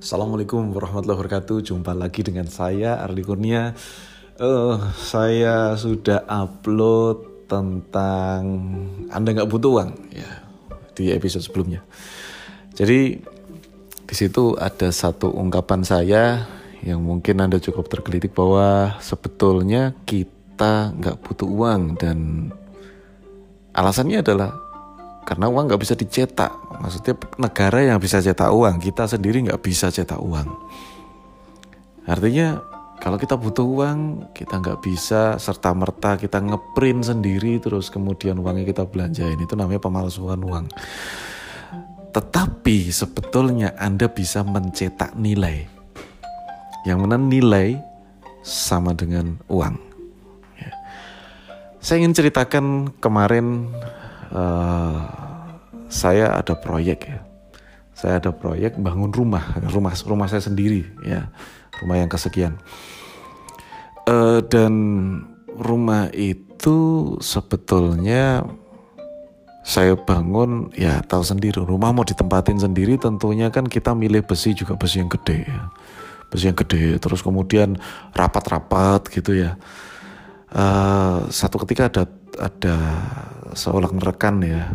Assalamualaikum warahmatullahi wabarakatuh. Jumpa lagi dengan saya Arli Kurnia. Uh, saya sudah upload tentang Anda nggak butuh uang ya di episode sebelumnya. Jadi di situ ada satu ungkapan saya yang mungkin Anda cukup tergelitik bahwa sebetulnya kita nggak butuh uang dan alasannya adalah karena uang nggak bisa dicetak maksudnya negara yang bisa cetak uang kita sendiri nggak bisa cetak uang. Artinya kalau kita butuh uang kita nggak bisa serta merta kita ngeprint sendiri terus kemudian uangnya kita belanjain. Itu namanya pemalsuan uang. Tetapi sebetulnya anda bisa mencetak nilai. Yang mana nilai sama dengan uang. Ya. saya ingin ceritakan kemarin uh, saya ada proyek ya. Saya ada proyek bangun rumah, rumah rumah saya sendiri ya, rumah yang kesekian. Uh, dan rumah itu sebetulnya saya bangun ya tahu sendiri rumah mau ditempatin sendiri tentunya kan kita milih besi juga besi yang gede ya besi yang gede terus kemudian rapat-rapat gitu ya uh, satu ketika ada ada seorang rekan ya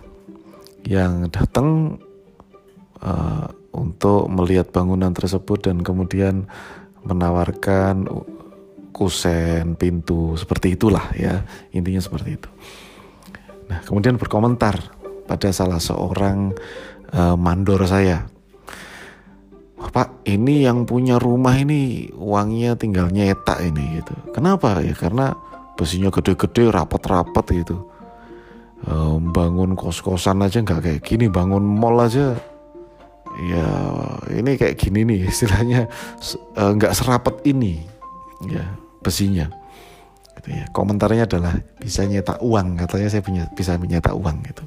yang datang uh, untuk melihat bangunan tersebut dan kemudian menawarkan kusen, pintu, seperti itulah ya intinya seperti itu. Nah kemudian berkomentar pada salah seorang uh, mandor saya, Pak ini yang punya rumah ini uangnya tinggal nyetak ini gitu. Kenapa ya? Karena besinya gede-gede, rapat-rapat gitu um, bangun kos-kosan aja nggak kayak gini bangun mall aja. Ya ini kayak gini nih istilahnya. Eh, nggak uh, serapat ini ya besinya. Gitu ya. Komentarnya adalah bisa nyetak uang katanya saya punya bisa menyetak uang gitu.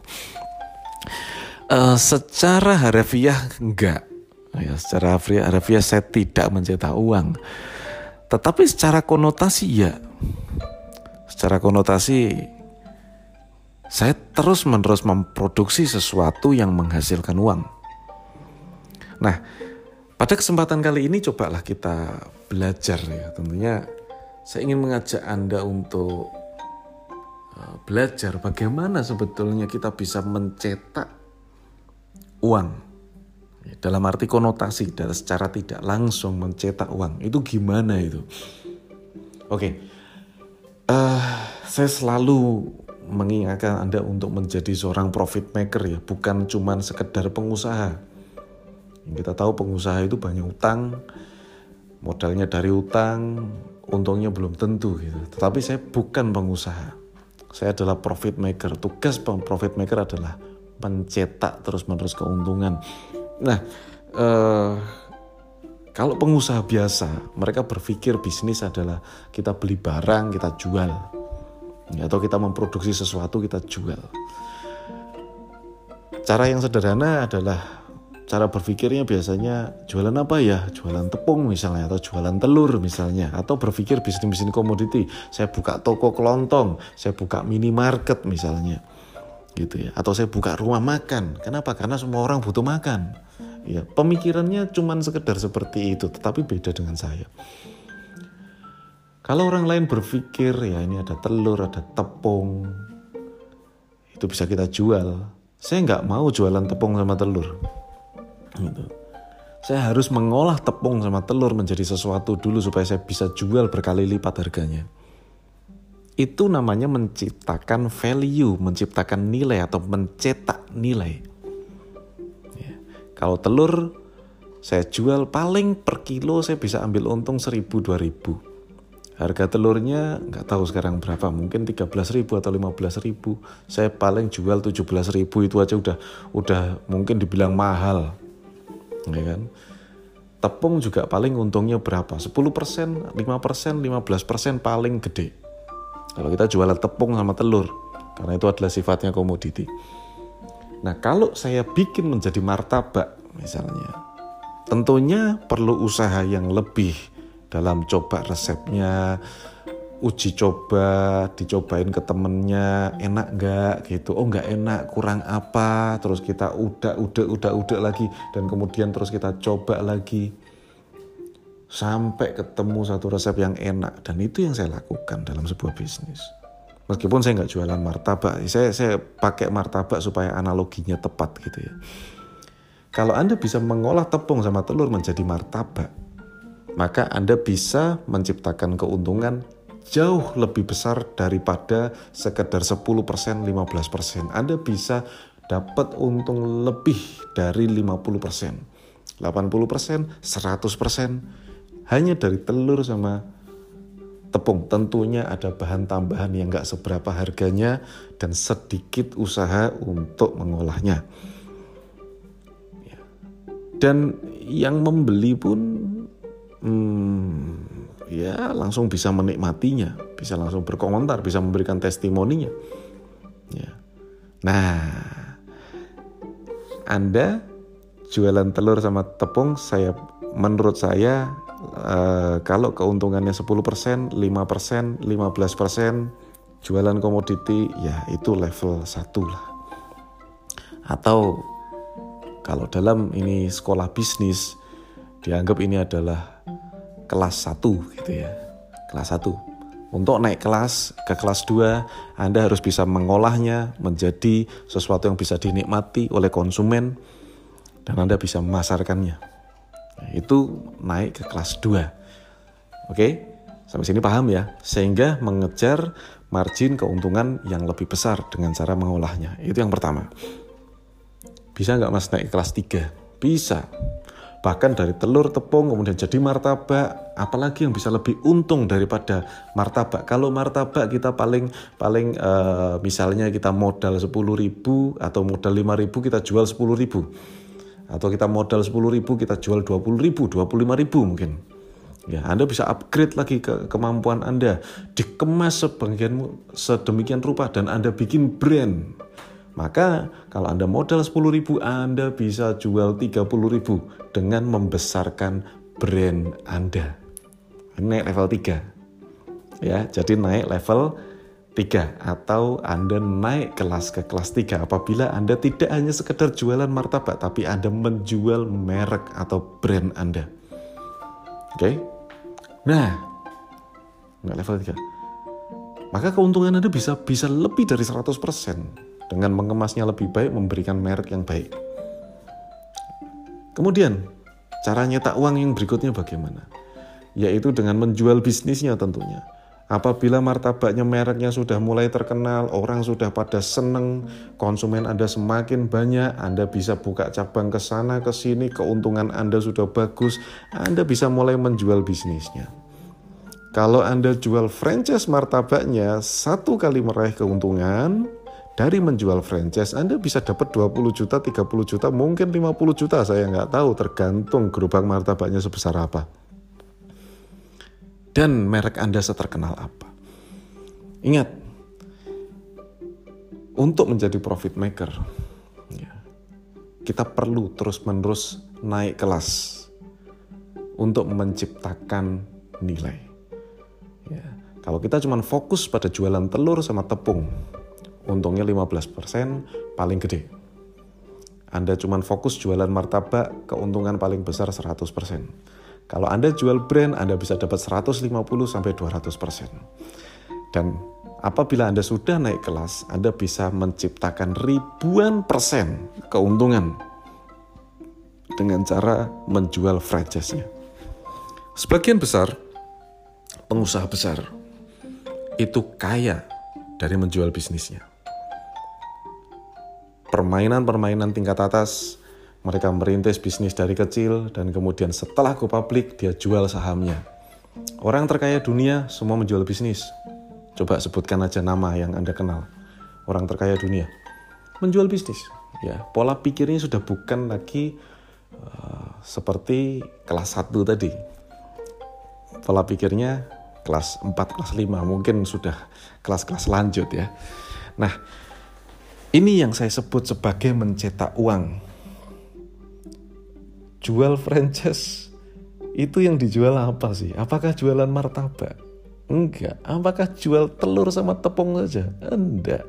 Uh, secara harfiah enggak ya secara harfiah, harfiah saya tidak mencetak uang. Tetapi secara konotasi ya. Secara konotasi saya terus-menerus memproduksi sesuatu yang menghasilkan uang. Nah, pada kesempatan kali ini cobalah kita belajar ya. Tentunya saya ingin mengajak Anda untuk uh, belajar bagaimana sebetulnya kita bisa mencetak uang. Ya, dalam arti konotasi, dan secara tidak langsung mencetak uang. Itu gimana itu? Oke, uh, saya selalu mengingatkan Anda untuk menjadi seorang profit maker ya, bukan cuma sekedar pengusaha. Kita tahu pengusaha itu banyak utang, modalnya dari utang, untungnya belum tentu gitu. Tetapi saya bukan pengusaha. Saya adalah profit maker. Tugas profit maker adalah mencetak terus-menerus keuntungan. Nah, eh, kalau pengusaha biasa, mereka berpikir bisnis adalah kita beli barang, kita jual atau kita memproduksi sesuatu kita jual. Cara yang sederhana adalah cara berpikirnya biasanya jualan apa ya? Jualan tepung misalnya atau jualan telur misalnya atau berpikir bisnis-bisnis komoditi. Saya buka toko kelontong, saya buka minimarket misalnya. Gitu ya. Atau saya buka rumah makan. Kenapa? Karena semua orang butuh makan. Ya, pemikirannya cuma sekedar seperti itu, tetapi beda dengan saya. Kalau orang lain berpikir ya ini ada telur, ada tepung, itu bisa kita jual. Saya nggak mau jualan tepung sama telur. Gitu. Saya harus mengolah tepung sama telur menjadi sesuatu dulu supaya saya bisa jual berkali lipat harganya. Itu namanya menciptakan value, menciptakan nilai atau mencetak nilai. Ya. Kalau telur saya jual paling per kilo saya bisa ambil untung 1000 2000 Harga telurnya nggak tahu sekarang berapa, mungkin 13.000 atau 15.000. Saya paling jual 17.000 itu aja udah udah mungkin dibilang mahal. Ya kan? Tepung juga paling untungnya berapa? 10%, 5%, 15% paling gede. Kalau kita jualan tepung sama telur, karena itu adalah sifatnya komoditi. Nah, kalau saya bikin menjadi martabak misalnya, tentunya perlu usaha yang lebih dalam coba resepnya uji coba dicobain ke temennya enak nggak gitu? Oh nggak enak kurang apa? Terus kita udah udah udah udah lagi. Dan kemudian terus kita coba lagi. Sampai ketemu satu resep yang enak. Dan itu yang saya lakukan dalam sebuah bisnis. Meskipun saya nggak jualan martabak, saya saya pakai martabak supaya analoginya tepat gitu ya. Kalau Anda bisa mengolah tepung sama telur menjadi martabak, maka Anda bisa menciptakan keuntungan jauh lebih besar daripada sekedar 10%, 15%. Anda bisa dapat untung lebih dari 50%, 80%, 100% hanya dari telur sama tepung. Tentunya ada bahan tambahan yang nggak seberapa harganya dan sedikit usaha untuk mengolahnya. Ya. Dan yang membeli pun hmm, ya langsung bisa menikmatinya, bisa langsung berkomentar, bisa memberikan testimoninya. Ya. Nah, Anda jualan telur sama tepung, saya menurut saya Uh, kalau keuntungannya 10%, 5%, 15% jualan komoditi ya itu level 1 lah. Atau kalau dalam ini sekolah bisnis dianggap ini adalah kelas 1 gitu ya. Kelas 1. Untuk naik kelas ke kelas 2, Anda harus bisa mengolahnya menjadi sesuatu yang bisa dinikmati oleh konsumen dan Anda bisa memasarkannya itu naik ke kelas 2. Oke, sampai sini paham ya? Sehingga mengejar margin keuntungan yang lebih besar dengan cara mengolahnya. Itu yang pertama. Bisa nggak mas naik ke kelas 3? Bisa. Bahkan dari telur tepung kemudian jadi martabak, apalagi yang bisa lebih untung daripada martabak. Kalau martabak kita paling paling uh, misalnya kita modal 10.000 atau modal 5.000 kita jual 10.000 atau kita modal 10 ribu kita jual 20 ribu 25 ribu mungkin. Ya Anda bisa upgrade lagi ke kemampuan Anda. Dikemas sebagian sedemikian rupa dan Anda bikin brand maka kalau Anda modal 10 ribu Anda bisa jual 30 ribu dengan membesarkan brand Anda naik level 3 ya jadi naik level 3 atau Anda naik kelas ke kelas 3 apabila Anda tidak hanya sekedar jualan martabak tapi Anda menjual merek atau brand Anda. Oke? Nah, nggak level 3. Maka keuntungan Anda bisa bisa lebih dari 100% dengan mengemasnya lebih baik, memberikan merek yang baik. Kemudian, cara nyetak uang yang berikutnya bagaimana? Yaitu dengan menjual bisnisnya tentunya Apabila martabaknya mereknya sudah mulai terkenal, orang sudah pada seneng, konsumen Anda semakin banyak, Anda bisa buka cabang ke sana ke sini, keuntungan Anda sudah bagus, Anda bisa mulai menjual bisnisnya. Kalau Anda jual franchise martabaknya, satu kali meraih keuntungan, dari menjual franchise Anda bisa dapat 20 juta, 30 juta, mungkin 50 juta, saya nggak tahu, tergantung gerobak martabaknya sebesar apa dan merek Anda seterkenal apa. Ingat, untuk menjadi profit maker, ya, kita perlu terus-menerus naik kelas untuk menciptakan nilai. Ya, kalau kita cuma fokus pada jualan telur sama tepung, untungnya 15% paling gede. Anda cuma fokus jualan martabak, keuntungan paling besar 100%. Kalau Anda jual brand, Anda bisa dapat 150 sampai 200 persen. Dan apabila Anda sudah naik kelas, Anda bisa menciptakan ribuan persen keuntungan dengan cara menjual franchise-nya. Sebagian besar pengusaha besar itu kaya dari menjual bisnisnya. Permainan-permainan tingkat atas mereka merintis bisnis dari kecil dan kemudian setelah go publik dia jual sahamnya. Orang terkaya dunia semua menjual bisnis. Coba sebutkan aja nama yang Anda kenal. Orang terkaya dunia menjual bisnis. Ya, pola pikirnya sudah bukan lagi uh, seperti kelas 1 tadi. Pola pikirnya kelas 4, kelas 5, mungkin sudah kelas-kelas lanjut ya. Nah, ini yang saya sebut sebagai mencetak uang jual franchise itu yang dijual apa sih? Apakah jualan martabak? Enggak. Apakah jual telur sama tepung saja? Enggak.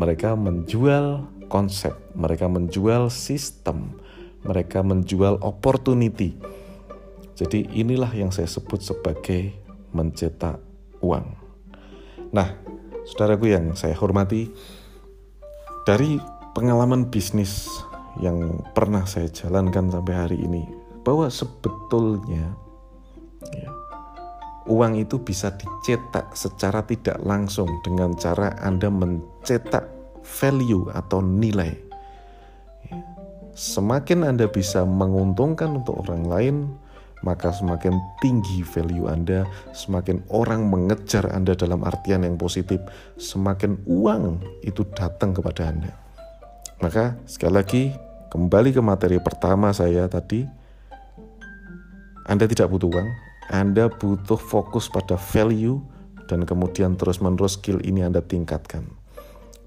Mereka menjual konsep, mereka menjual sistem, mereka menjual opportunity. Jadi inilah yang saya sebut sebagai mencetak uang. Nah, saudaraku yang saya hormati, dari pengalaman bisnis yang pernah saya jalankan sampai hari ini, bahwa sebetulnya ya, uang itu bisa dicetak secara tidak langsung dengan cara Anda mencetak value atau nilai. Ya, semakin Anda bisa menguntungkan untuk orang lain, maka semakin tinggi value Anda, semakin orang mengejar Anda dalam artian yang positif, semakin uang itu datang kepada Anda. Maka sekali lagi kembali ke materi pertama saya tadi, Anda tidak butuh uang, Anda butuh fokus pada value dan kemudian terus-menerus skill ini Anda tingkatkan.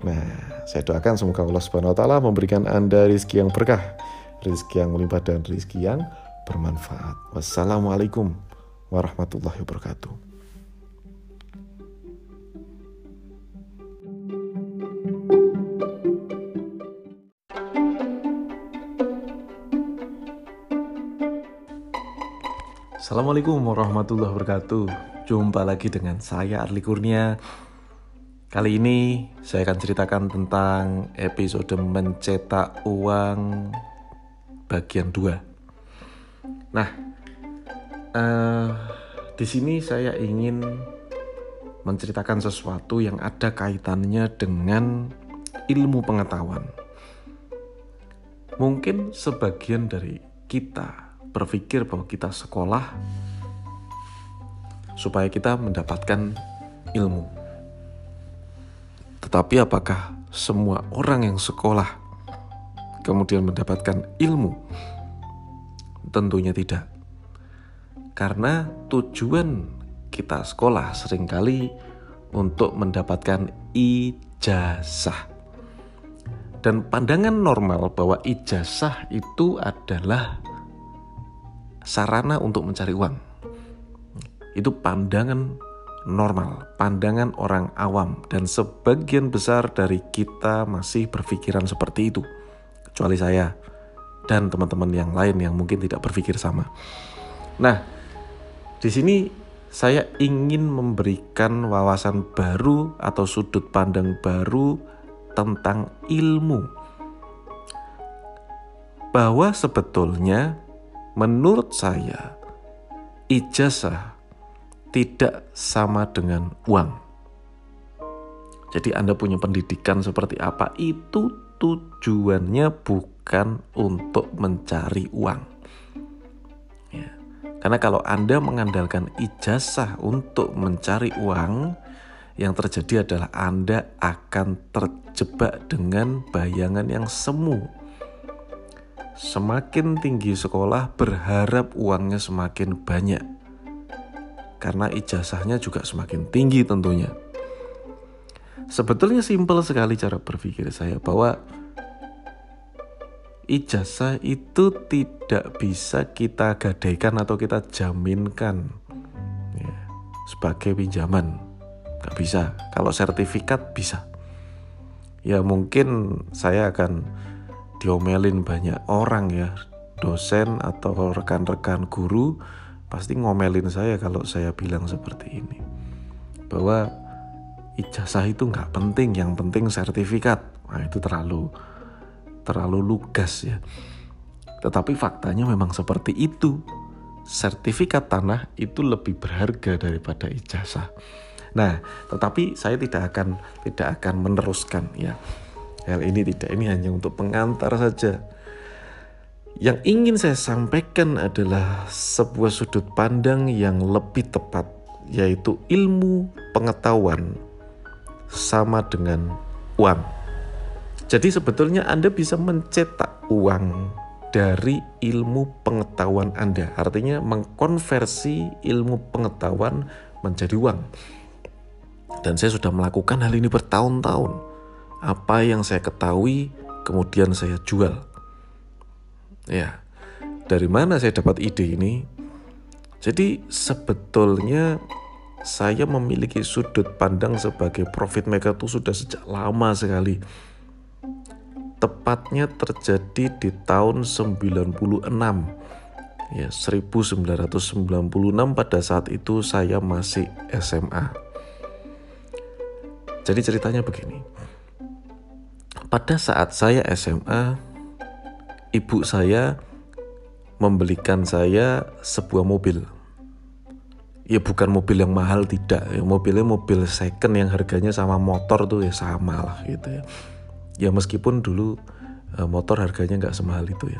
Nah, saya doakan semoga Allah taala memberikan Anda rizki yang berkah, rizki yang melimpah dan rizki yang bermanfaat. Wassalamualaikum warahmatullahi wabarakatuh. Assalamualaikum warahmatullahi wabarakatuh. Jumpa lagi dengan saya Arli Kurnia. Kali ini saya akan ceritakan tentang episode mencetak uang bagian 2. Nah, uh, di sini saya ingin menceritakan sesuatu yang ada kaitannya dengan ilmu pengetahuan. Mungkin sebagian dari kita berpikir bahwa kita sekolah supaya kita mendapatkan ilmu. Tetapi apakah semua orang yang sekolah kemudian mendapatkan ilmu? Tentunya tidak. Karena tujuan kita sekolah sering kali untuk mendapatkan ijazah. Dan pandangan normal bahwa ijazah itu adalah sarana untuk mencari uang. Itu pandangan normal, pandangan orang awam, dan sebagian besar dari kita masih berpikiran seperti itu, kecuali saya dan teman-teman yang lain yang mungkin tidak berpikir sama. Nah, di sini saya ingin memberikan wawasan baru atau sudut pandang baru tentang ilmu. Bahwa sebetulnya menurut saya ijazah tidak sama dengan uang. Jadi Anda punya pendidikan seperti apa itu tujuannya bukan untuk mencari uang. Ya. Karena kalau Anda mengandalkan ijazah untuk mencari uang, yang terjadi adalah Anda akan terjebak dengan bayangan yang semu. Semakin tinggi sekolah, berharap uangnya semakin banyak, karena ijazahnya juga semakin tinggi tentunya. Sebetulnya simpel sekali cara berpikir saya bahwa ijazah itu tidak bisa kita gadaikan atau kita jaminkan ya, sebagai pinjaman. Nggak bisa. Kalau sertifikat bisa. Ya mungkin saya akan diomelin banyak orang ya. Dosen atau rekan-rekan guru pasti ngomelin saya kalau saya bilang seperti ini. Bahwa ijazah itu nggak penting yang penting sertifikat nah itu terlalu terlalu lugas ya. Tetapi faktanya memang seperti itu. Sertifikat tanah itu lebih berharga daripada ijazah. Nah, tetapi saya tidak akan tidak akan meneruskan ya. Hal ini tidak ini hanya untuk pengantar saja. Yang ingin saya sampaikan adalah sebuah sudut pandang yang lebih tepat yaitu ilmu pengetahuan sama dengan uang. Jadi sebetulnya Anda bisa mencetak uang dari ilmu pengetahuan Anda. Artinya mengkonversi ilmu pengetahuan menjadi uang. Dan saya sudah melakukan hal ini bertahun-tahun. Apa yang saya ketahui kemudian saya jual. Ya. Dari mana saya dapat ide ini? Jadi sebetulnya saya memiliki sudut pandang sebagai profit maker itu sudah sejak lama sekali tepatnya terjadi di tahun 96 ya 1996 pada saat itu saya masih SMA. Jadi ceritanya begini. Pada saat saya SMA, ibu saya membelikan saya sebuah mobil. Ya bukan mobil yang mahal tidak, ya mobilnya mobil second yang harganya sama motor tuh ya sama lah gitu ya. Ya meskipun dulu eh, motor harganya nggak semahal itu ya.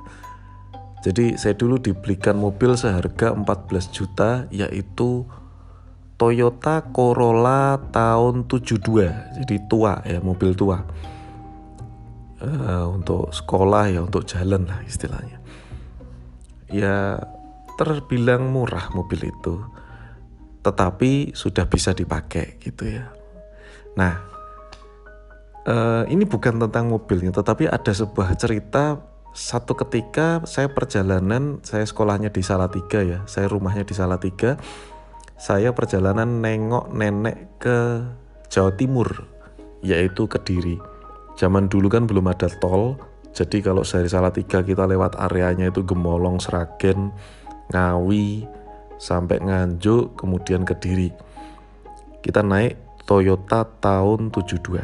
Jadi saya dulu dibelikan mobil seharga 14 juta yaitu Toyota Corolla tahun 72. Jadi tua ya, mobil tua. Uh, untuk sekolah ya, untuk jalan lah istilahnya. Ya terbilang murah mobil itu. Tetapi sudah bisa dipakai gitu ya. Nah, uh, ini bukan tentang mobilnya, tetapi ada sebuah cerita satu ketika saya perjalanan, saya sekolahnya di Salatiga ya, saya rumahnya di Salatiga, saya perjalanan nengok nenek ke Jawa Timur, yaitu Kediri. Zaman dulu kan belum ada tol, jadi kalau dari Salatiga kita lewat areanya itu Gemolong, Sragen, Ngawi, sampai Nganjuk, kemudian Kediri. Kita naik Toyota tahun 72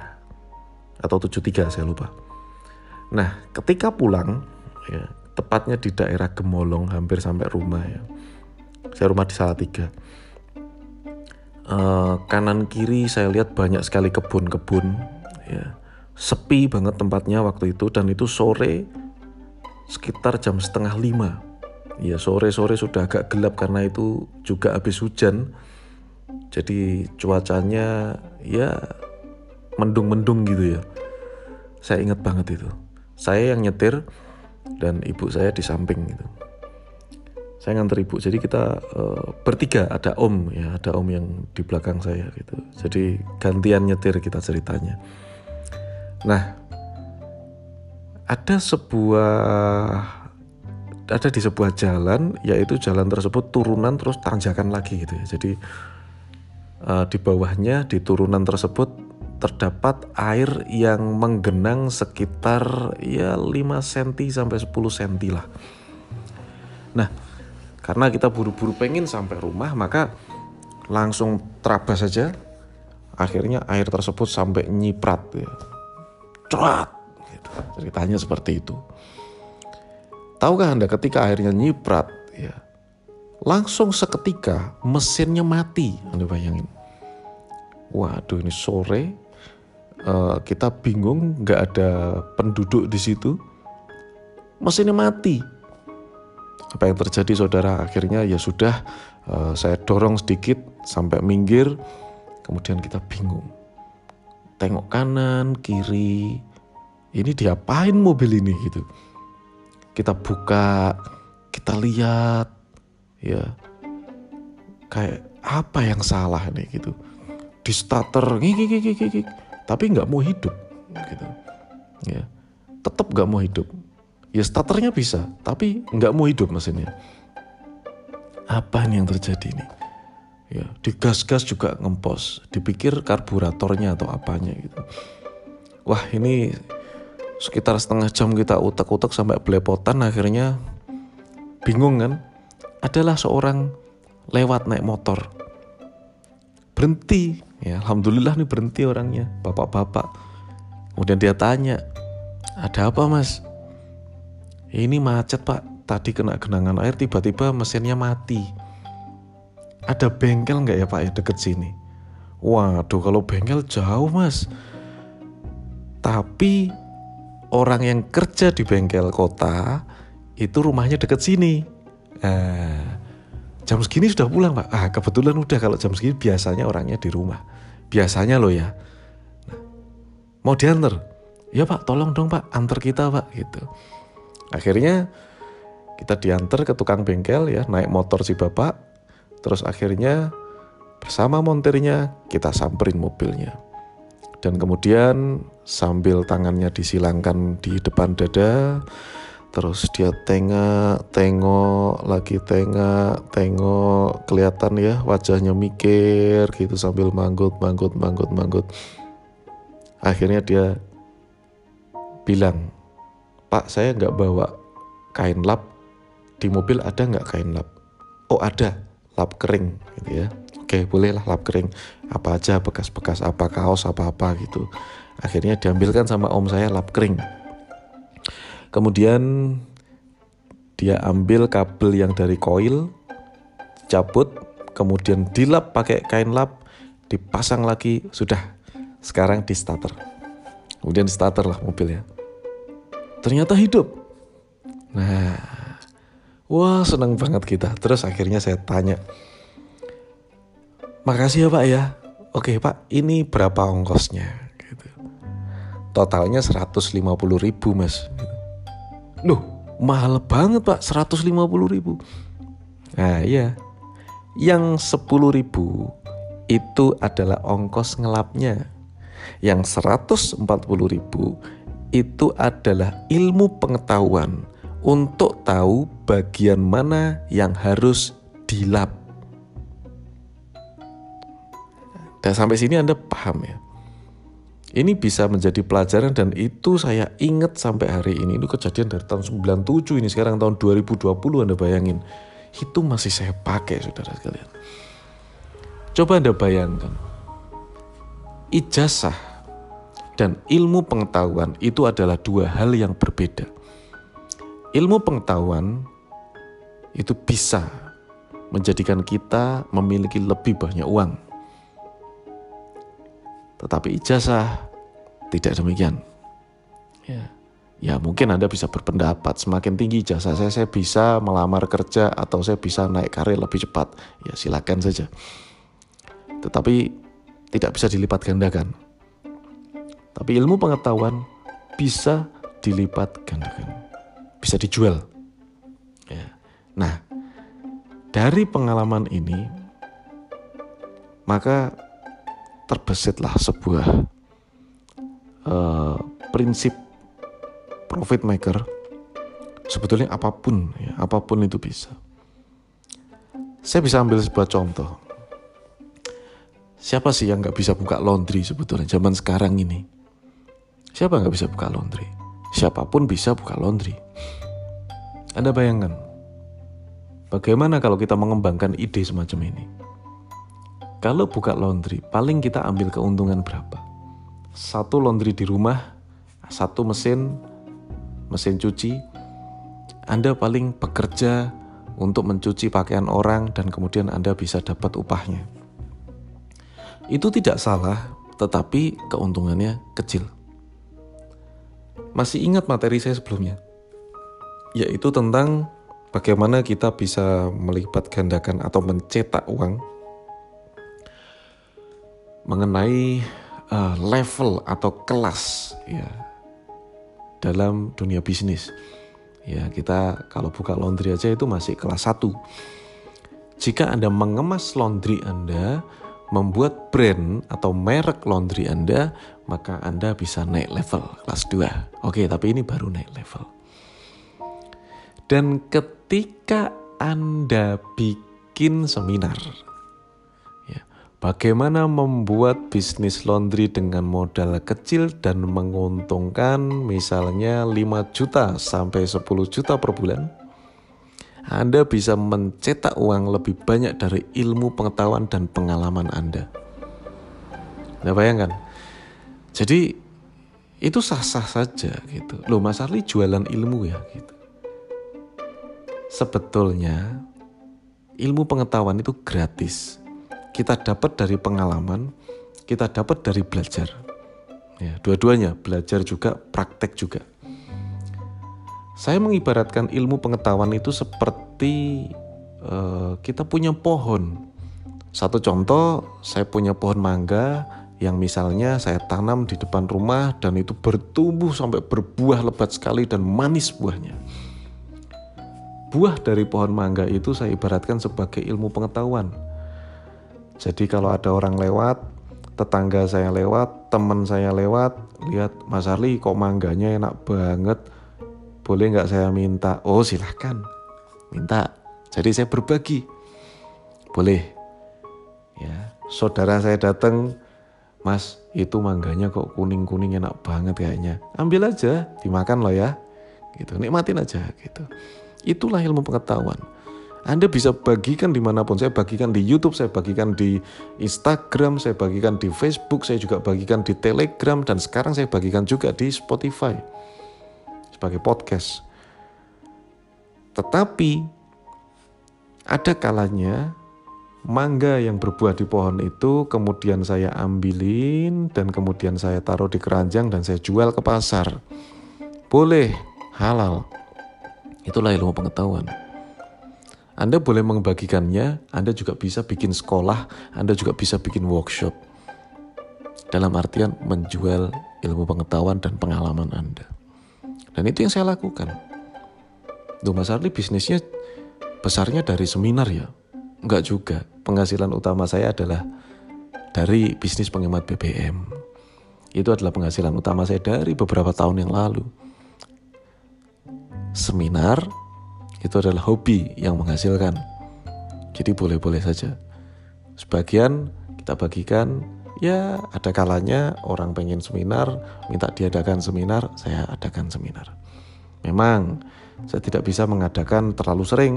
atau 73 saya lupa. Nah, ketika pulang, ya, tepatnya di daerah Gemolong, hampir sampai rumah ya. Saya rumah di Salatiga. Uh, kanan kiri saya lihat banyak sekali kebun-kebun, ya. Sepi banget tempatnya waktu itu dan itu sore sekitar jam setengah lima. Ya sore-sore sudah agak gelap karena itu juga habis hujan. Jadi cuacanya ya mendung-mendung gitu ya. Saya ingat banget itu. Saya yang nyetir dan ibu saya di samping gitu. Saya nganter ibu. Jadi kita uh, bertiga ada om ya ada om yang di belakang saya gitu. Jadi gantian nyetir kita ceritanya. Nah ada sebuah ada di sebuah jalan yaitu jalan tersebut turunan terus tanjakan lagi gitu ya jadi uh, di bawahnya di turunan tersebut terdapat air yang menggenang sekitar ya 5 cm sampai 10 cm lah. Nah, karena kita buru-buru pengen sampai rumah, maka langsung terabas saja. Akhirnya air tersebut sampai nyiprat ya. Cerat gitu. Ceritanya seperti itu. Tahukah Anda ketika airnya nyiprat ya, langsung seketika mesinnya mati. Anda bayangin. Waduh ini sore. Uh, kita bingung nggak ada penduduk di situ. Mesinnya mati. Apa yang terjadi saudara? Akhirnya ya sudah uh, saya dorong sedikit sampai minggir. Kemudian kita bingung. Tengok kanan kiri. Ini diapain mobil ini gitu kita buka kita lihat ya. Kayak apa yang salah nih gitu. Di starter gigi tapi nggak mau hidup gitu. Ya. Tetap nggak mau hidup. Ya starternya bisa tapi nggak mau hidup mesinnya. Apa nih yang terjadi nih? Ya di gas-gas juga ngempos. Dipikir karburatornya atau apanya gitu. Wah ini sekitar setengah jam kita utak-utak sampai belepotan akhirnya bingung kan adalah seorang lewat naik motor berhenti Ya, alhamdulillah nih berhenti orangnya, bapak-bapak. Kemudian dia tanya, ada apa mas? Ini macet pak, tadi kena genangan air tiba-tiba mesinnya mati. Ada bengkel nggak ya pak ya deket sini? Waduh kalau bengkel jauh mas. Tapi orang yang kerja di bengkel kota itu rumahnya deket sini. Nah, jam segini sudah pulang pak. Ah kebetulan udah kalau jam segini biasanya orangnya di rumah. Biasanya loh ya. Nah, mau diantar? Ya pak tolong dong pak antar kita pak gitu. Akhirnya kita diantar ke tukang bengkel ya naik motor si bapak. Terus akhirnya bersama montirnya kita samperin mobilnya dan kemudian sambil tangannya disilangkan di depan dada terus dia tengok tengok lagi tengok tengok kelihatan ya wajahnya mikir gitu sambil manggut manggut manggut manggut akhirnya dia bilang pak saya nggak bawa kain lap di mobil ada nggak kain lap? Oh ada, lap kering gitu ya. Oke bolehlah lap kering. Apa aja bekas-bekas apa kaos apa-apa gitu. Akhirnya diambilkan sama om saya lap kering. Kemudian dia ambil kabel yang dari koil, cabut, kemudian dilap pakai kain lap, dipasang lagi, sudah. Sekarang di starter. Kemudian di starter lah mobilnya. Ternyata hidup. Nah, wah senang banget kita. Terus akhirnya saya tanya, makasih ya pak ya. Oke pak, ini berapa ongkosnya? Gitu. Totalnya 150 ribu mas. Gitu. Loh, mahal banget pak, 150 ribu. Nah iya, yang 10 ribu itu adalah ongkos ngelapnya. Yang 140 ribu itu adalah ilmu pengetahuan untuk tahu bagian mana yang harus dilap. Dan sampai sini Anda paham ya. Ini bisa menjadi pelajaran dan itu saya ingat sampai hari ini. Itu kejadian dari tahun 97 ini sekarang tahun 2020 Anda bayangin. Itu masih saya pakai saudara sekalian. Coba Anda bayangkan. Ijazah dan ilmu pengetahuan itu adalah dua hal yang berbeda. Ilmu pengetahuan itu bisa menjadikan kita memiliki lebih banyak uang. Tetapi ijazah tidak demikian. Ya. Ya mungkin Anda bisa berpendapat semakin tinggi ijazah saya, saya bisa melamar kerja atau saya bisa naik karir lebih cepat. Ya silakan saja. Tetapi tidak bisa dilipat gandakan. Tapi ilmu pengetahuan bisa dilipat gandakan, bisa dijual. Ya. Nah, dari pengalaman ini, maka terbesitlah sebuah uh, prinsip profit maker. Sebetulnya apa pun, ya, apa pun itu bisa. Saya bisa ambil sebuah contoh. Siapa sih yang nggak bisa buka laundry sebetulnya zaman sekarang ini? Siapa nggak bisa buka laundry? Siapa pun bisa buka laundry. Anda bayangkan, bagaimana kalau kita mengembangkan ide semacam ini? Kalau buka laundry, paling kita ambil keuntungan berapa? Satu laundry di rumah, satu mesin, mesin cuci, Anda paling bekerja untuk mencuci pakaian orang dan kemudian Anda bisa dapat upahnya. Itu tidak salah, tetapi keuntungannya kecil. Masih ingat materi saya sebelumnya? Yaitu tentang bagaimana kita bisa melipat gandakan atau mencetak uang mengenai uh, level atau kelas ya dalam dunia bisnis. Ya, kita kalau buka laundry aja itu masih kelas 1. Jika Anda mengemas laundry Anda, membuat brand atau merek laundry Anda, maka Anda bisa naik level kelas 2. Oke, tapi ini baru naik level. Dan ketika Anda bikin seminar, bagaimana membuat bisnis laundry dengan modal kecil dan menguntungkan misalnya 5 juta sampai 10 juta per bulan, anda bisa mencetak uang lebih banyak dari ilmu pengetahuan dan pengalaman Anda. Nah bayangkan, jadi itu sah-sah saja gitu. Loh Mas Arli jualan ilmu ya gitu. Sebetulnya ilmu pengetahuan itu gratis. Kita dapat dari pengalaman, kita dapat dari belajar. Ya, dua-duanya, belajar juga, praktek juga. Saya mengibaratkan ilmu pengetahuan itu seperti uh, kita punya pohon. Satu contoh, saya punya pohon mangga yang misalnya saya tanam di depan rumah dan itu bertumbuh sampai berbuah lebat sekali dan manis buahnya. Buah dari pohon mangga itu saya ibaratkan sebagai ilmu pengetahuan. Jadi kalau ada orang lewat, tetangga saya lewat, teman saya lewat, lihat Mas Arli kok mangganya enak banget, boleh nggak saya minta? Oh silahkan, minta. Jadi saya berbagi. Boleh. Ya, saudara saya datang, Mas itu mangganya kok kuning-kuning enak banget kayaknya. Ambil aja, dimakan loh ya. Gitu, nikmatin aja gitu. Itulah ilmu pengetahuan. Anda bisa bagikan di mana pun. Saya bagikan di YouTube, saya bagikan di Instagram, saya bagikan di Facebook, saya juga bagikan di Telegram, dan sekarang saya bagikan juga di Spotify sebagai podcast. Tetapi ada kalanya mangga yang berbuah di pohon itu kemudian saya ambilin dan kemudian saya taruh di keranjang dan saya jual ke pasar. Boleh, halal. Itulah ilmu pengetahuan. Anda boleh membagikannya, Anda juga bisa bikin sekolah, Anda juga bisa bikin workshop. Dalam artian menjual ilmu pengetahuan dan pengalaman Anda. Dan itu yang saya lakukan. Tuh Mas Arli bisnisnya besarnya dari seminar ya? Enggak juga. Penghasilan utama saya adalah dari bisnis penghemat BBM. Itu adalah penghasilan utama saya dari beberapa tahun yang lalu. Seminar itu adalah hobi yang menghasilkan. Jadi boleh-boleh saja. Sebagian kita bagikan, ya ada kalanya orang pengen seminar, minta diadakan seminar, saya adakan seminar. Memang saya tidak bisa mengadakan terlalu sering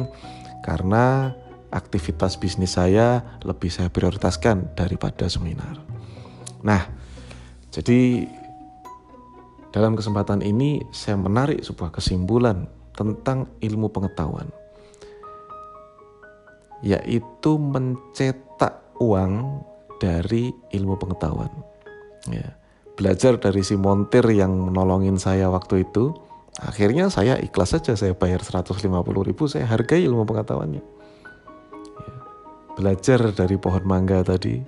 karena aktivitas bisnis saya lebih saya prioritaskan daripada seminar. Nah, jadi dalam kesempatan ini saya menarik sebuah kesimpulan tentang ilmu pengetahuan, yaitu mencetak uang dari ilmu pengetahuan. Ya, belajar dari si montir yang menolongin saya waktu itu, akhirnya saya ikhlas saja saya bayar 150 ribu, saya hargai ilmu pengetahuannya. Ya, belajar dari pohon mangga tadi,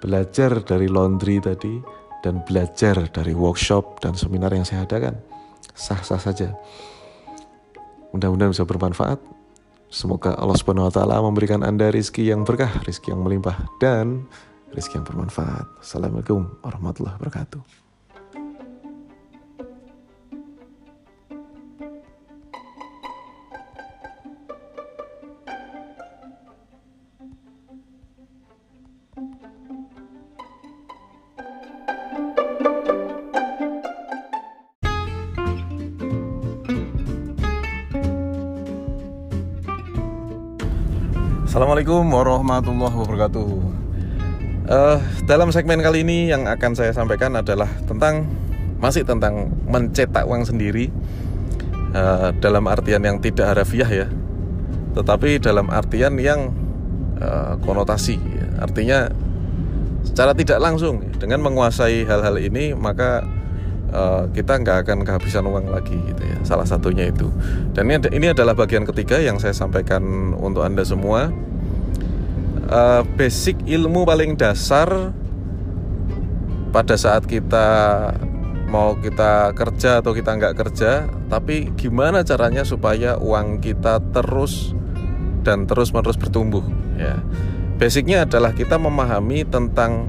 belajar dari laundry tadi, dan belajar dari workshop dan seminar yang saya adakan. Sah-sah saja. Mudah-mudahan bisa bermanfaat. Semoga Allah Subhanahu wa taala memberikan Anda rizki yang berkah, rizki yang melimpah dan rizki yang bermanfaat. Assalamualaikum warahmatullahi wabarakatuh. Assalamualaikum warahmatullahi wabarakatuh. Uh, dalam segmen kali ini yang akan saya sampaikan adalah tentang masih tentang mencetak uang sendiri uh, dalam artian yang tidak harafiah ya, tetapi dalam artian yang uh, konotasi. Artinya secara tidak langsung dengan menguasai hal-hal ini maka uh, kita nggak akan kehabisan uang lagi gitu ya. Salah satunya itu. Dan ini, ini adalah bagian ketiga yang saya sampaikan untuk anda semua uh, basic ilmu paling dasar pada saat kita mau kita kerja atau kita nggak kerja tapi gimana caranya supaya uang kita terus dan terus menerus bertumbuh ya. Basicnya adalah kita memahami tentang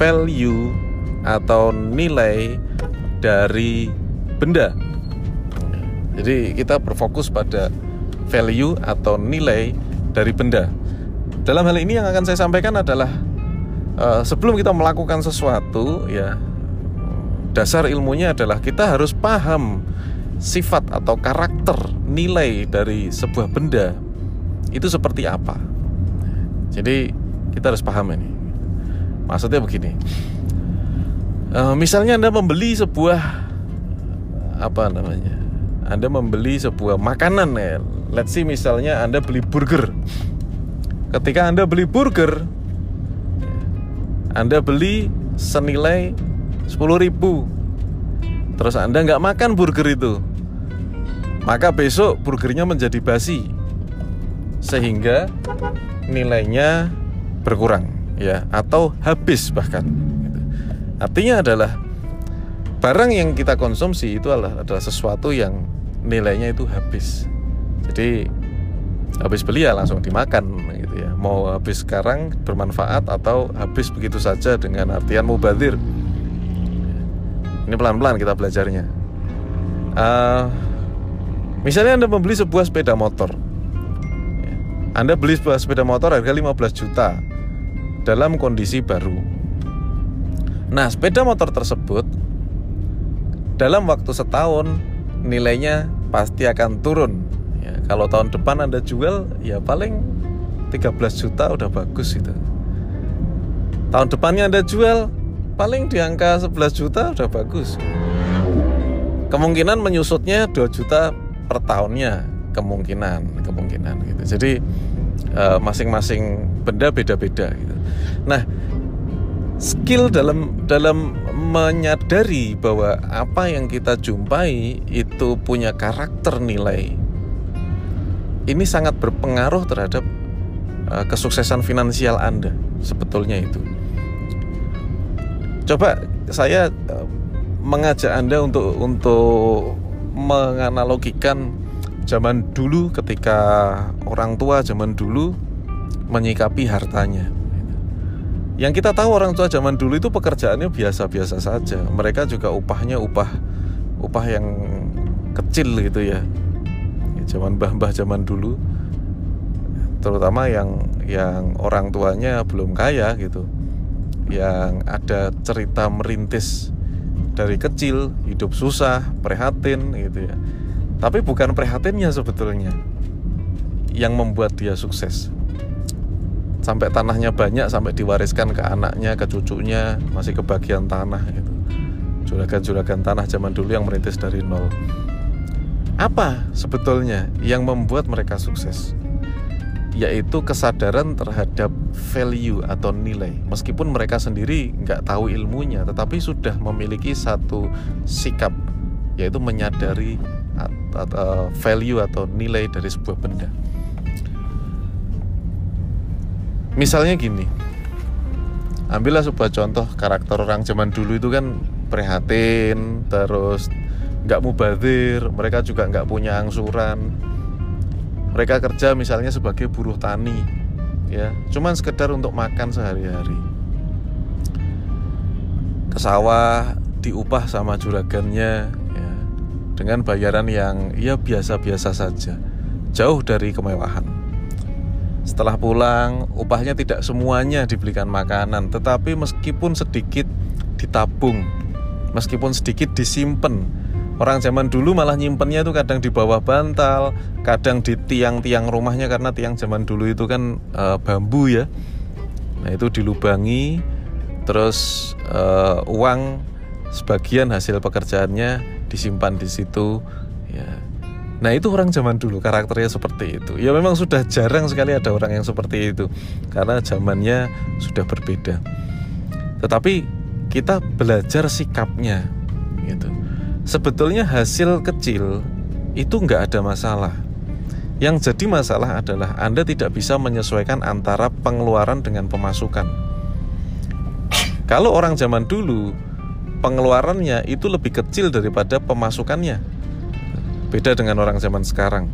value atau nilai dari benda. Jadi kita berfokus pada value atau nilai dari benda dalam hal ini yang akan saya sampaikan adalah uh, sebelum kita melakukan sesuatu ya dasar ilmunya adalah kita harus paham sifat atau karakter nilai dari sebuah benda itu seperti apa. Jadi kita harus paham ini. Maksudnya begini. Uh, misalnya Anda membeli sebuah apa namanya? Anda membeli sebuah makanan ya. Let's see misalnya Anda beli burger ketika Anda beli burger Anda beli senilai 10 ribu. Terus Anda nggak makan burger itu. Maka besok burgernya menjadi basi sehingga nilainya berkurang ya atau habis bahkan. Artinya adalah barang yang kita konsumsi itu adalah, adalah sesuatu yang nilainya itu habis. Jadi habis beli ya langsung dimakan mau habis sekarang bermanfaat atau habis begitu saja dengan artian mubadir ini pelan-pelan kita belajarnya. Uh, misalnya anda membeli sebuah sepeda motor. Anda beli sebuah sepeda motor harga 15 juta dalam kondisi baru. Nah sepeda motor tersebut dalam waktu setahun nilainya pasti akan turun. Ya, kalau tahun depan anda jual ya paling 13 juta udah bagus gitu. Tahun depannya anda jual paling di angka 11 juta udah bagus. Kemungkinan menyusutnya 2 juta per tahunnya. Kemungkinan kemungkinan gitu. Jadi eh, masing-masing uh, benda beda-beda gitu. Nah skill dalam dalam menyadari bahwa apa yang kita jumpai itu punya karakter nilai ini sangat berpengaruh terhadap uh, kesuksesan finansial Anda sebetulnya itu coba saya uh, mengajak Anda untuk untuk menganalogikan zaman dulu ketika orang tua zaman dulu menyikapi hartanya yang kita tahu orang tua zaman dulu itu pekerjaannya biasa-biasa saja. Mereka juga upahnya upah upah yang kecil gitu ya. Zaman mbah-mbah zaman dulu terutama yang yang orang tuanya belum kaya gitu. Yang ada cerita merintis dari kecil, hidup susah, prihatin gitu ya. Tapi bukan prihatinnya sebetulnya yang membuat dia sukses sampai tanahnya banyak sampai diwariskan ke anaknya ke cucunya masih kebagian tanah gitu juragan-juragan tanah zaman dulu yang merintis dari nol apa sebetulnya yang membuat mereka sukses yaitu kesadaran terhadap value atau nilai. Meskipun mereka sendiri nggak tahu ilmunya tetapi sudah memiliki satu sikap yaitu menyadari value atau nilai dari sebuah benda. Misalnya gini ambillah sebuah contoh karakter orang zaman dulu itu kan prihatin terus nggak mubazir mereka juga nggak punya angsuran mereka kerja misalnya sebagai buruh tani ya. Cuman sekedar untuk makan sehari-hari. Ke sawah diupah sama juragannya ya, dengan bayaran yang ya biasa-biasa saja. Jauh dari kemewahan. Setelah pulang, upahnya tidak semuanya dibelikan makanan, tetapi meskipun sedikit ditabung, meskipun sedikit disimpan. Orang zaman dulu malah nyimpennya itu kadang di bawah bantal, kadang di tiang-tiang rumahnya karena tiang zaman dulu itu kan e, bambu ya. Nah, itu dilubangi terus e, uang sebagian hasil pekerjaannya disimpan di situ ya Nah itu orang zaman dulu karakternya seperti itu Ya memang sudah jarang sekali ada orang yang seperti itu Karena zamannya sudah berbeda Tetapi kita belajar sikapnya gitu. Sebetulnya hasil kecil itu nggak ada masalah Yang jadi masalah adalah Anda tidak bisa menyesuaikan antara pengeluaran dengan pemasukan Kalau orang zaman dulu Pengeluarannya itu lebih kecil daripada pemasukannya Beda dengan orang zaman sekarang.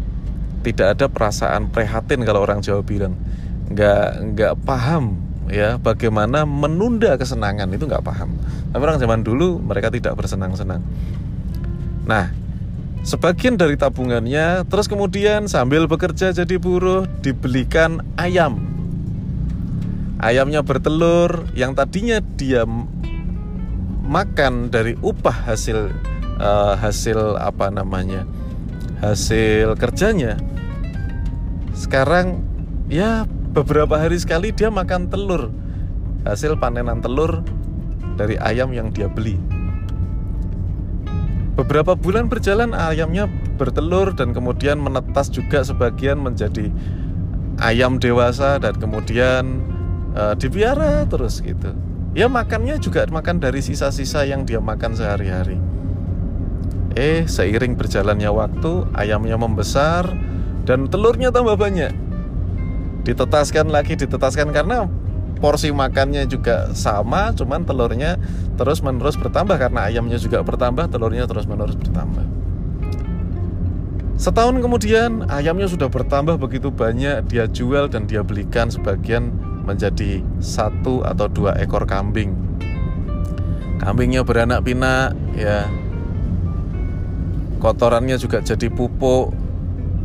Tidak ada perasaan prihatin kalau orang Jawa bilang. Nggak, nggak paham ya bagaimana menunda kesenangan itu nggak paham. Tapi orang zaman dulu mereka tidak bersenang-senang. Nah, sebagian dari tabungannya terus kemudian sambil bekerja jadi buruh dibelikan ayam. Ayamnya bertelur yang tadinya dia makan dari upah hasil uh, hasil apa namanya hasil kerjanya sekarang ya beberapa hari sekali dia makan telur hasil panenan telur dari ayam yang dia beli beberapa bulan berjalan ayamnya bertelur dan kemudian menetas juga sebagian menjadi ayam dewasa dan kemudian uh, dipiara terus gitu ya makannya juga makan dari sisa-sisa yang dia makan sehari-hari Eh, seiring berjalannya waktu, ayamnya membesar dan telurnya tambah banyak. Ditetaskan lagi, ditetaskan karena porsi makannya juga sama, cuman telurnya terus-menerus bertambah karena ayamnya juga bertambah, telurnya terus-menerus bertambah. Setahun kemudian, ayamnya sudah bertambah begitu banyak, dia jual dan dia belikan sebagian menjadi satu atau dua ekor kambing. Kambingnya beranak pinak, ya kotorannya juga jadi pupuk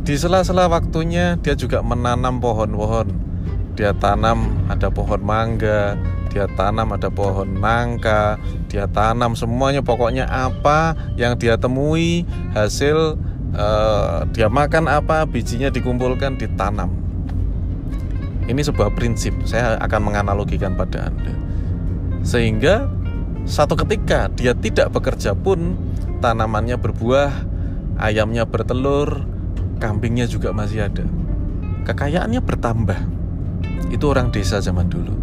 di sela-sela waktunya dia juga menanam pohon-pohon dia tanam ada pohon mangga dia tanam ada pohon nangka dia tanam semuanya. Pokoknya apa yang dia temui hasil uh, dia makan apa bijinya dikumpulkan ditanam. Ini sebuah prinsip. Saya akan menganalogikan pada anda. Sehingga satu ketika dia tidak bekerja pun tanamannya berbuah ayamnya bertelur kambingnya juga masih ada. Kekayaannya bertambah itu orang desa zaman dulu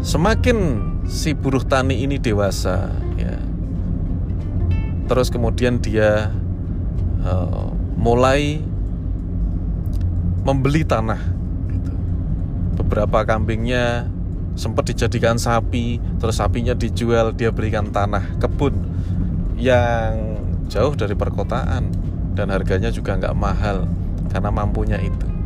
semakin si buruh tani ini dewasa ya terus kemudian dia uh, mulai membeli tanah gitu. beberapa kambingnya sempat dijadikan sapi terus sapinya dijual dia berikan tanah kebun yang jauh dari perkotaan dan harganya juga nggak mahal karena mampunya itu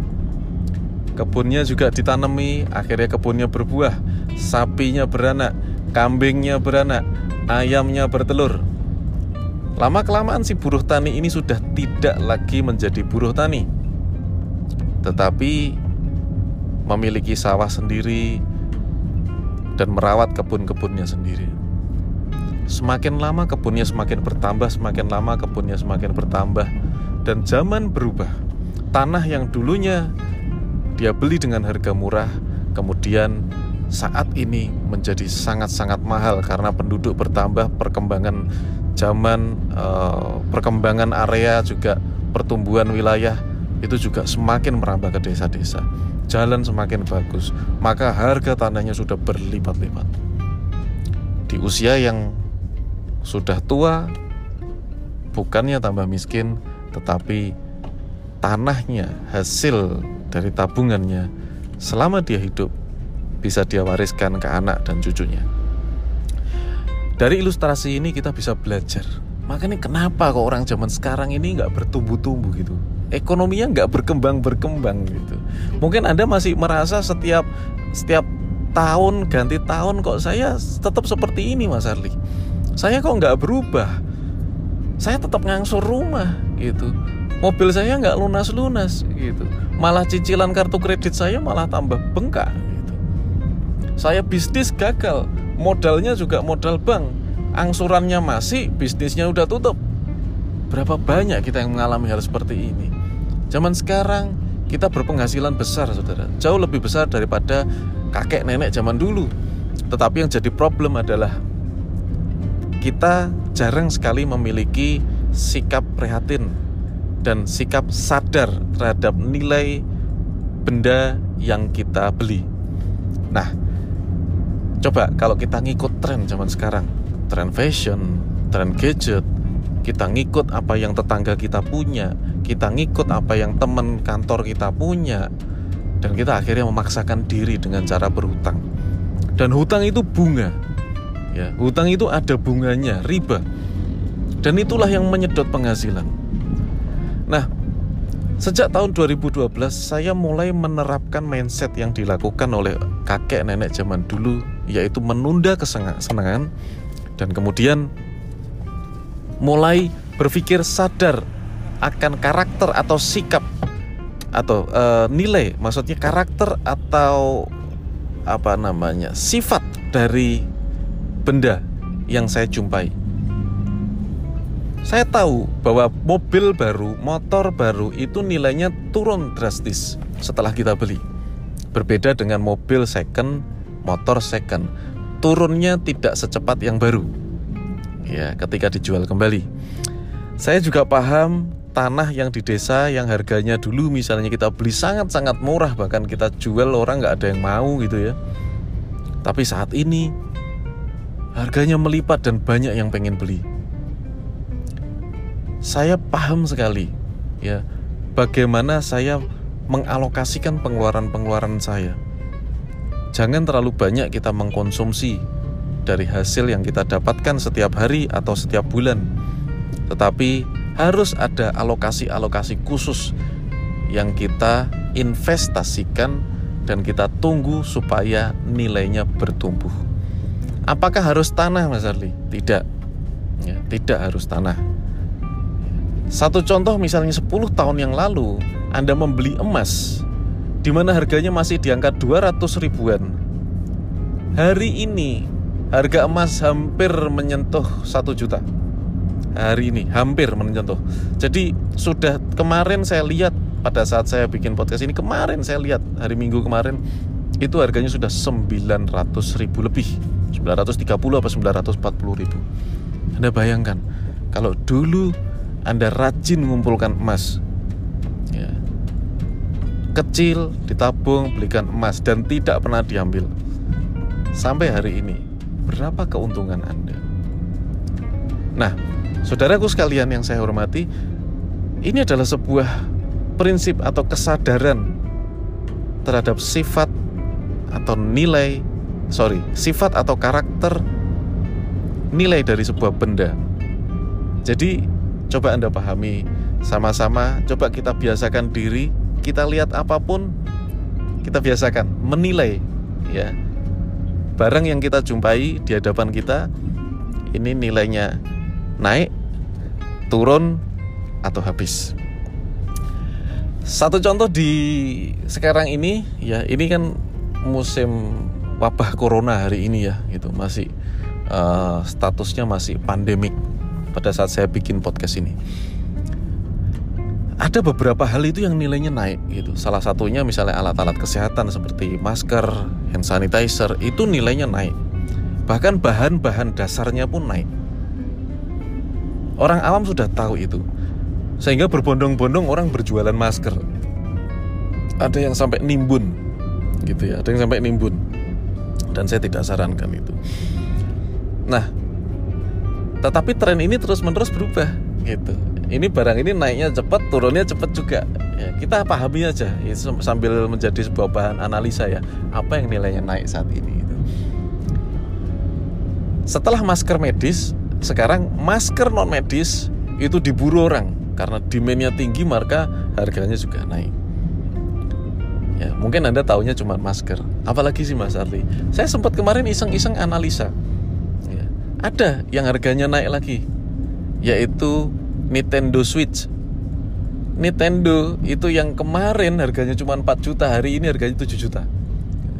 kebunnya juga ditanami akhirnya kebunnya berbuah. Sapinya beranak kambingnya beranak ayamnya bertelur. Lama kelamaan si buruh tani ini sudah tidak lagi menjadi buruh tani. Tetapi memiliki sawah sendiri dan merawat kebun-kebunnya sendiri. Semakin lama kebunnya semakin bertambah semakin lama kebunnya semakin bertambah dan zaman berubah. Tanah yang dulunya dia beli dengan harga murah, kemudian saat ini menjadi sangat-sangat mahal karena penduduk bertambah, perkembangan zaman, eh, perkembangan area juga pertumbuhan wilayah itu juga semakin merambah ke desa-desa. Jalan semakin bagus, maka harga tanahnya sudah berlipat-lipat. Di usia yang sudah tua, bukannya tambah miskin, tetapi tanahnya hasil dari tabungannya selama dia hidup bisa dia wariskan ke anak dan cucunya. Dari ilustrasi ini kita bisa belajar. Makanya kenapa kok orang zaman sekarang ini nggak bertumbuh-tumbuh gitu? Ekonominya nggak berkembang-berkembang gitu. Mungkin Anda masih merasa setiap setiap tahun ganti tahun kok saya tetap seperti ini Mas Arli. Saya kok nggak berubah. Saya tetap ngangsur rumah gitu mobil saya nggak lunas-lunas gitu. Malah cicilan kartu kredit saya malah tambah bengkak gitu. Saya bisnis gagal modalnya juga modal bank. Angsurannya masih bisnisnya udah tutup. Berapa banyak kita yang mengalami hal seperti ini? Zaman sekarang kita berpenghasilan besar saudara. Jauh lebih besar daripada kakek nenek zaman dulu. Tetapi yang jadi problem adalah kita jarang sekali memiliki sikap prihatin dan sikap sadar terhadap nilai benda yang kita beli. Nah, coba kalau kita ngikut tren zaman sekarang, tren fashion, tren gadget, kita ngikut apa yang tetangga kita punya, kita ngikut apa yang teman kantor kita punya, dan kita akhirnya memaksakan diri dengan cara berhutang. Dan hutang itu bunga, ya, hutang itu ada bunganya, riba, dan itulah yang menyedot penghasilan. Nah, sejak tahun 2012 saya mulai menerapkan mindset yang dilakukan oleh kakek nenek zaman dulu yaitu menunda kesenangan dan kemudian mulai berpikir sadar akan karakter atau sikap atau e, nilai maksudnya karakter atau apa namanya sifat dari benda yang saya jumpai saya tahu bahwa mobil baru, motor baru itu nilainya turun drastis setelah kita beli. Berbeda dengan mobil second, motor second, turunnya tidak secepat yang baru. Ya, ketika dijual kembali. Saya juga paham tanah yang di desa yang harganya dulu misalnya kita beli sangat-sangat murah bahkan kita jual orang nggak ada yang mau gitu ya. Tapi saat ini harganya melipat dan banyak yang pengen beli saya paham sekali ya bagaimana saya mengalokasikan pengeluaran-pengeluaran saya. Jangan terlalu banyak kita mengkonsumsi dari hasil yang kita dapatkan setiap hari atau setiap bulan. Tetapi harus ada alokasi-alokasi khusus yang kita investasikan dan kita tunggu supaya nilainya bertumbuh. Apakah harus tanah Mas Arli? Tidak. Ya, tidak harus tanah satu contoh misalnya 10 tahun yang lalu Anda membeli emas di mana harganya masih di angka 200 ribuan. Hari ini harga emas hampir menyentuh 1 juta. hari ini hampir menyentuh jadi sudah kemarin saya lihat pada saat saya bikin podcast ini kemarin saya lihat hari minggu kemarin itu harganya sudah 900 ribu lebih 930 apa 940 ribu Anda bayangkan kalau dulu Anda rajin mengumpulkan emas. Ya, kecil ditabung belikan emas dan tidak pernah diambil. Sampai hari ini berapa keuntungan Anda? Nah Saudaraku sekalian yang saya hormati, ini adalah sebuah prinsip atau kesadaran terhadap sifat atau nilai, sorry, sifat atau karakter nilai dari sebuah benda. Jadi coba Anda pahami sama-sama, coba kita biasakan diri, kita lihat apa pun, kita biasakan menilai ya. Barang yang kita jumpai di hadapan kita ini nilainya naik, turun, atau habis. Satu contoh di sekarang ini ya ini kan musim wabah corona hari ini ya itu masih uh, statusnya masih pandemik pada saat saya bikin podcast ini. Ada beberapa hal itu yang nilainya naik gitu. Salah satunya misalnya alat-alat kesehatan seperti masker, hand sanitizer itu nilainya naik. Bahkan bahan-bahan dasarnya pun naik. Orang awam sudah tahu itu. Sehingga berbondong-bondong orang berjualan masker. Ada yang sampai nimbun. Gitu ya, ada yang sampai nimbun. Dan saya tidak sarankan itu. Nah, tetapi tren ini terus-menerus berubah gitu. Ini barang ini naiknya cepat, turunnya cepat juga. Ya, kita pahami aja ya, sambil menjadi sebuah bahan analisa ya. Apa yang nilainya naik saat ini gitu. Setelah masker medis, sekarang masker non medis itu diburu orang karena demandnya tinggi maka harganya juga naik ya mungkin anda tahunya cuma masker apalagi sih mas Arli saya sempat kemarin iseng-iseng analisa ada yang harganya naik lagi yaitu Nintendo Switch. Nintendo itu yang kemarin harganya cuma 4 juta hari ini harganya 7 juta.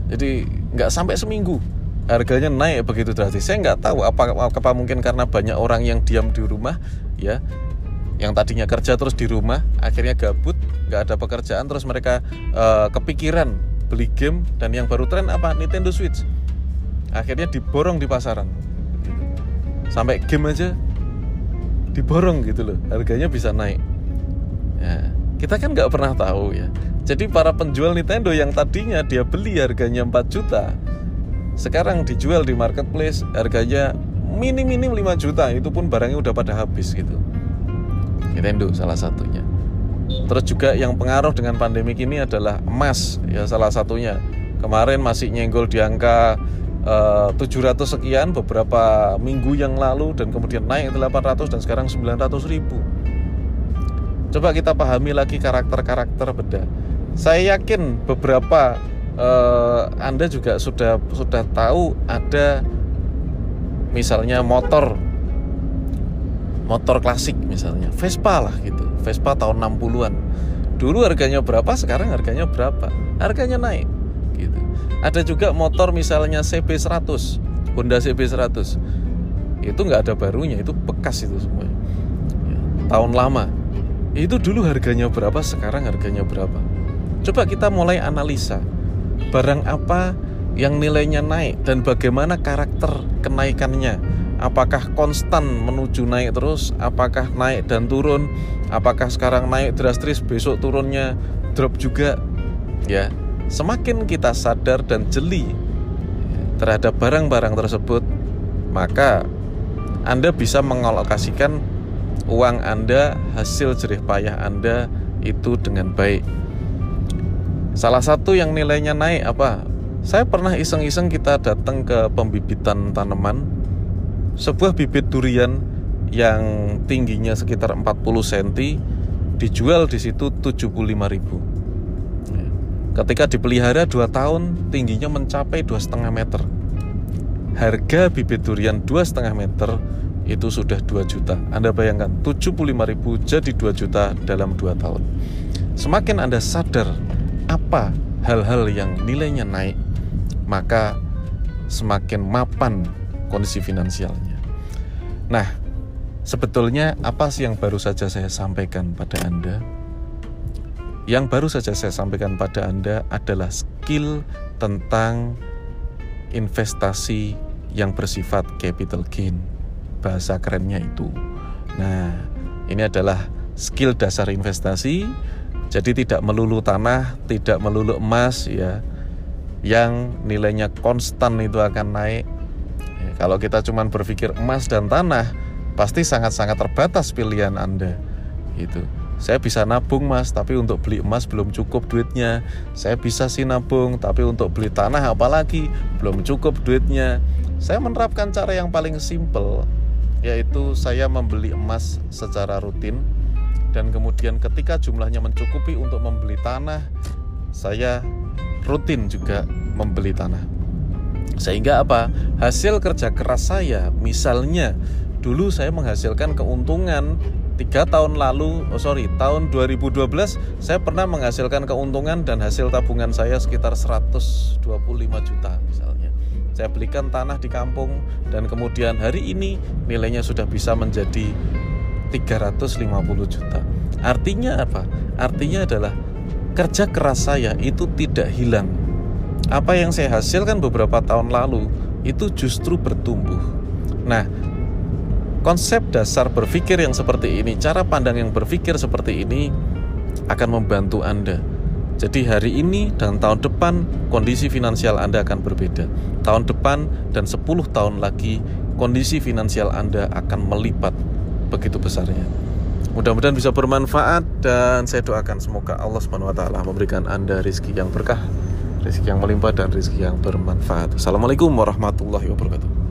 Jadi nggak sampai seminggu harganya naik begitu drastis. Saya nggak tahu apa, apa mungkin karena banyak orang yang diam di rumah ya yang tadinya kerja terus di rumah akhirnya gabut nggak ada pekerjaan terus mereka uh, kepikiran beli game dan yang baru tren apa? Nintendo Switch. Akhirnya diborong di pasaran sampai game aja diborong gitu loh. Harganya bisa naik. Ya, kita kan nggak pernah tahu ya. Jadi para penjual Nintendo yang tadinya dia beli harganya 4 juta sekarang dijual di marketplace harganya minim-minim 5 juta. Itu pun barangnya udah pada habis gitu. Nintendo salah satunya. Terus juga yang pengaruh dengan pandemi ini adalah emas ya salah satunya. Kemarin masih nyenggol di angka eh, 700 sekian beberapa minggu yang lalu dan kemudian naik 800 dan sekarang 900 ribu. Coba kita pahami lagi karakter-karakter beda saya yakin beberapa uh, Anda juga sudah sudah tahu ada misalnya motor. Motor klasik misalnya. Vespa lah gitu. Vespa tahun 60-an dulu harganya berapa sekarang harganya berapa? Harganya naik gitu. Ada juga motor misalnya CB100 Honda CB100 itu nggak ada barunya itu bekas itu semuanya. Ya, tahun lama. Itu dulu harganya berapa sekarang harganya berapa? Coba kita mulai analisa barang apa yang nilainya naik dan bagaimana karakter kenaikannya. Apakah konstan menuju naik terus apakah naik dan turun apakah sekarang naik drastis besok turunnya drop juga ya semakin kita sadar dan jeli terhadap barang-barang tersebut maka Anda bisa mengalokasikan uang Anda hasil jerih payah Anda itu dengan baik Salah satu yang nilainya naik apa? Saya pernah iseng-iseng kita datang ke pembibitan tanaman Sebuah bibit durian yang tingginya sekitar 40 cm dijual di situ 75.000. Ketika dipelihara 2 tahun tingginya mencapai 2,5 meter. Harga bibit durian 2,5 meter itu sudah 2 juta. Anda bayangkan 75.000 jadi 2 juta dalam 2 tahun. Semakin Anda sadar apa hal-hal yang nilainya naik, maka semakin mapan kondisi finansialnya. Nah, Sebetulnya apa sih yang baru saja saya sampaikan pada Anda? Yang baru saja saya sampaikan pada Anda adalah skill tentang investasi yang bersifat capital gain. Bahasa kerennya itu. Nah, ini adalah skill dasar investasi. Jadi tidak melulu tanah, tidak melulu emas ya. Yang nilainya konstan itu akan naik. Ya, kalau kita cuma berpikir emas dan tanah, pasti sangat-sangat terbatas pilihan Anda. Itu. Saya bisa nabung mas, tapi untuk beli emas belum cukup duitnya. Saya bisa sih nabung, tapi untuk beli tanah apalagi belum cukup duitnya. Saya menerapkan cara yang paling simple, yaitu saya membeli emas secara rutin dan kemudian ketika jumlahnya mencukupi untuk membeli tanah, saya rutin juga membeli tanah. Sehingga apa? Hasil kerja keras saya, misalnya dulu saya menghasilkan keuntungan tiga tahun lalu, oh sorry, tahun 2012 saya pernah menghasilkan keuntungan dan hasil tabungan saya sekitar 125 juta misalnya. Saya belikan tanah di kampung dan kemudian hari ini nilainya sudah bisa menjadi 350 juta. Artinya apa? Artinya adalah kerja keras saya itu tidak hilang. Apa yang saya hasilkan beberapa tahun lalu itu justru bertumbuh. Nah, Konsep dasar berpikir yang seperti ini, cara pandang yang berpikir seperti ini akan membantu Anda. Jadi hari ini dan tahun depan kondisi finansial Anda akan berbeda. Tahun depan dan 10 tahun lagi kondisi finansial Anda akan melipat begitu besarnya. Mudah-mudahan bisa bermanfaat dan saya doakan semoga Allah SWT memberikan Anda rezeki yang berkah, rezeki yang melimpah dan rezeki yang bermanfaat. Assalamualaikum warahmatullahi wabarakatuh.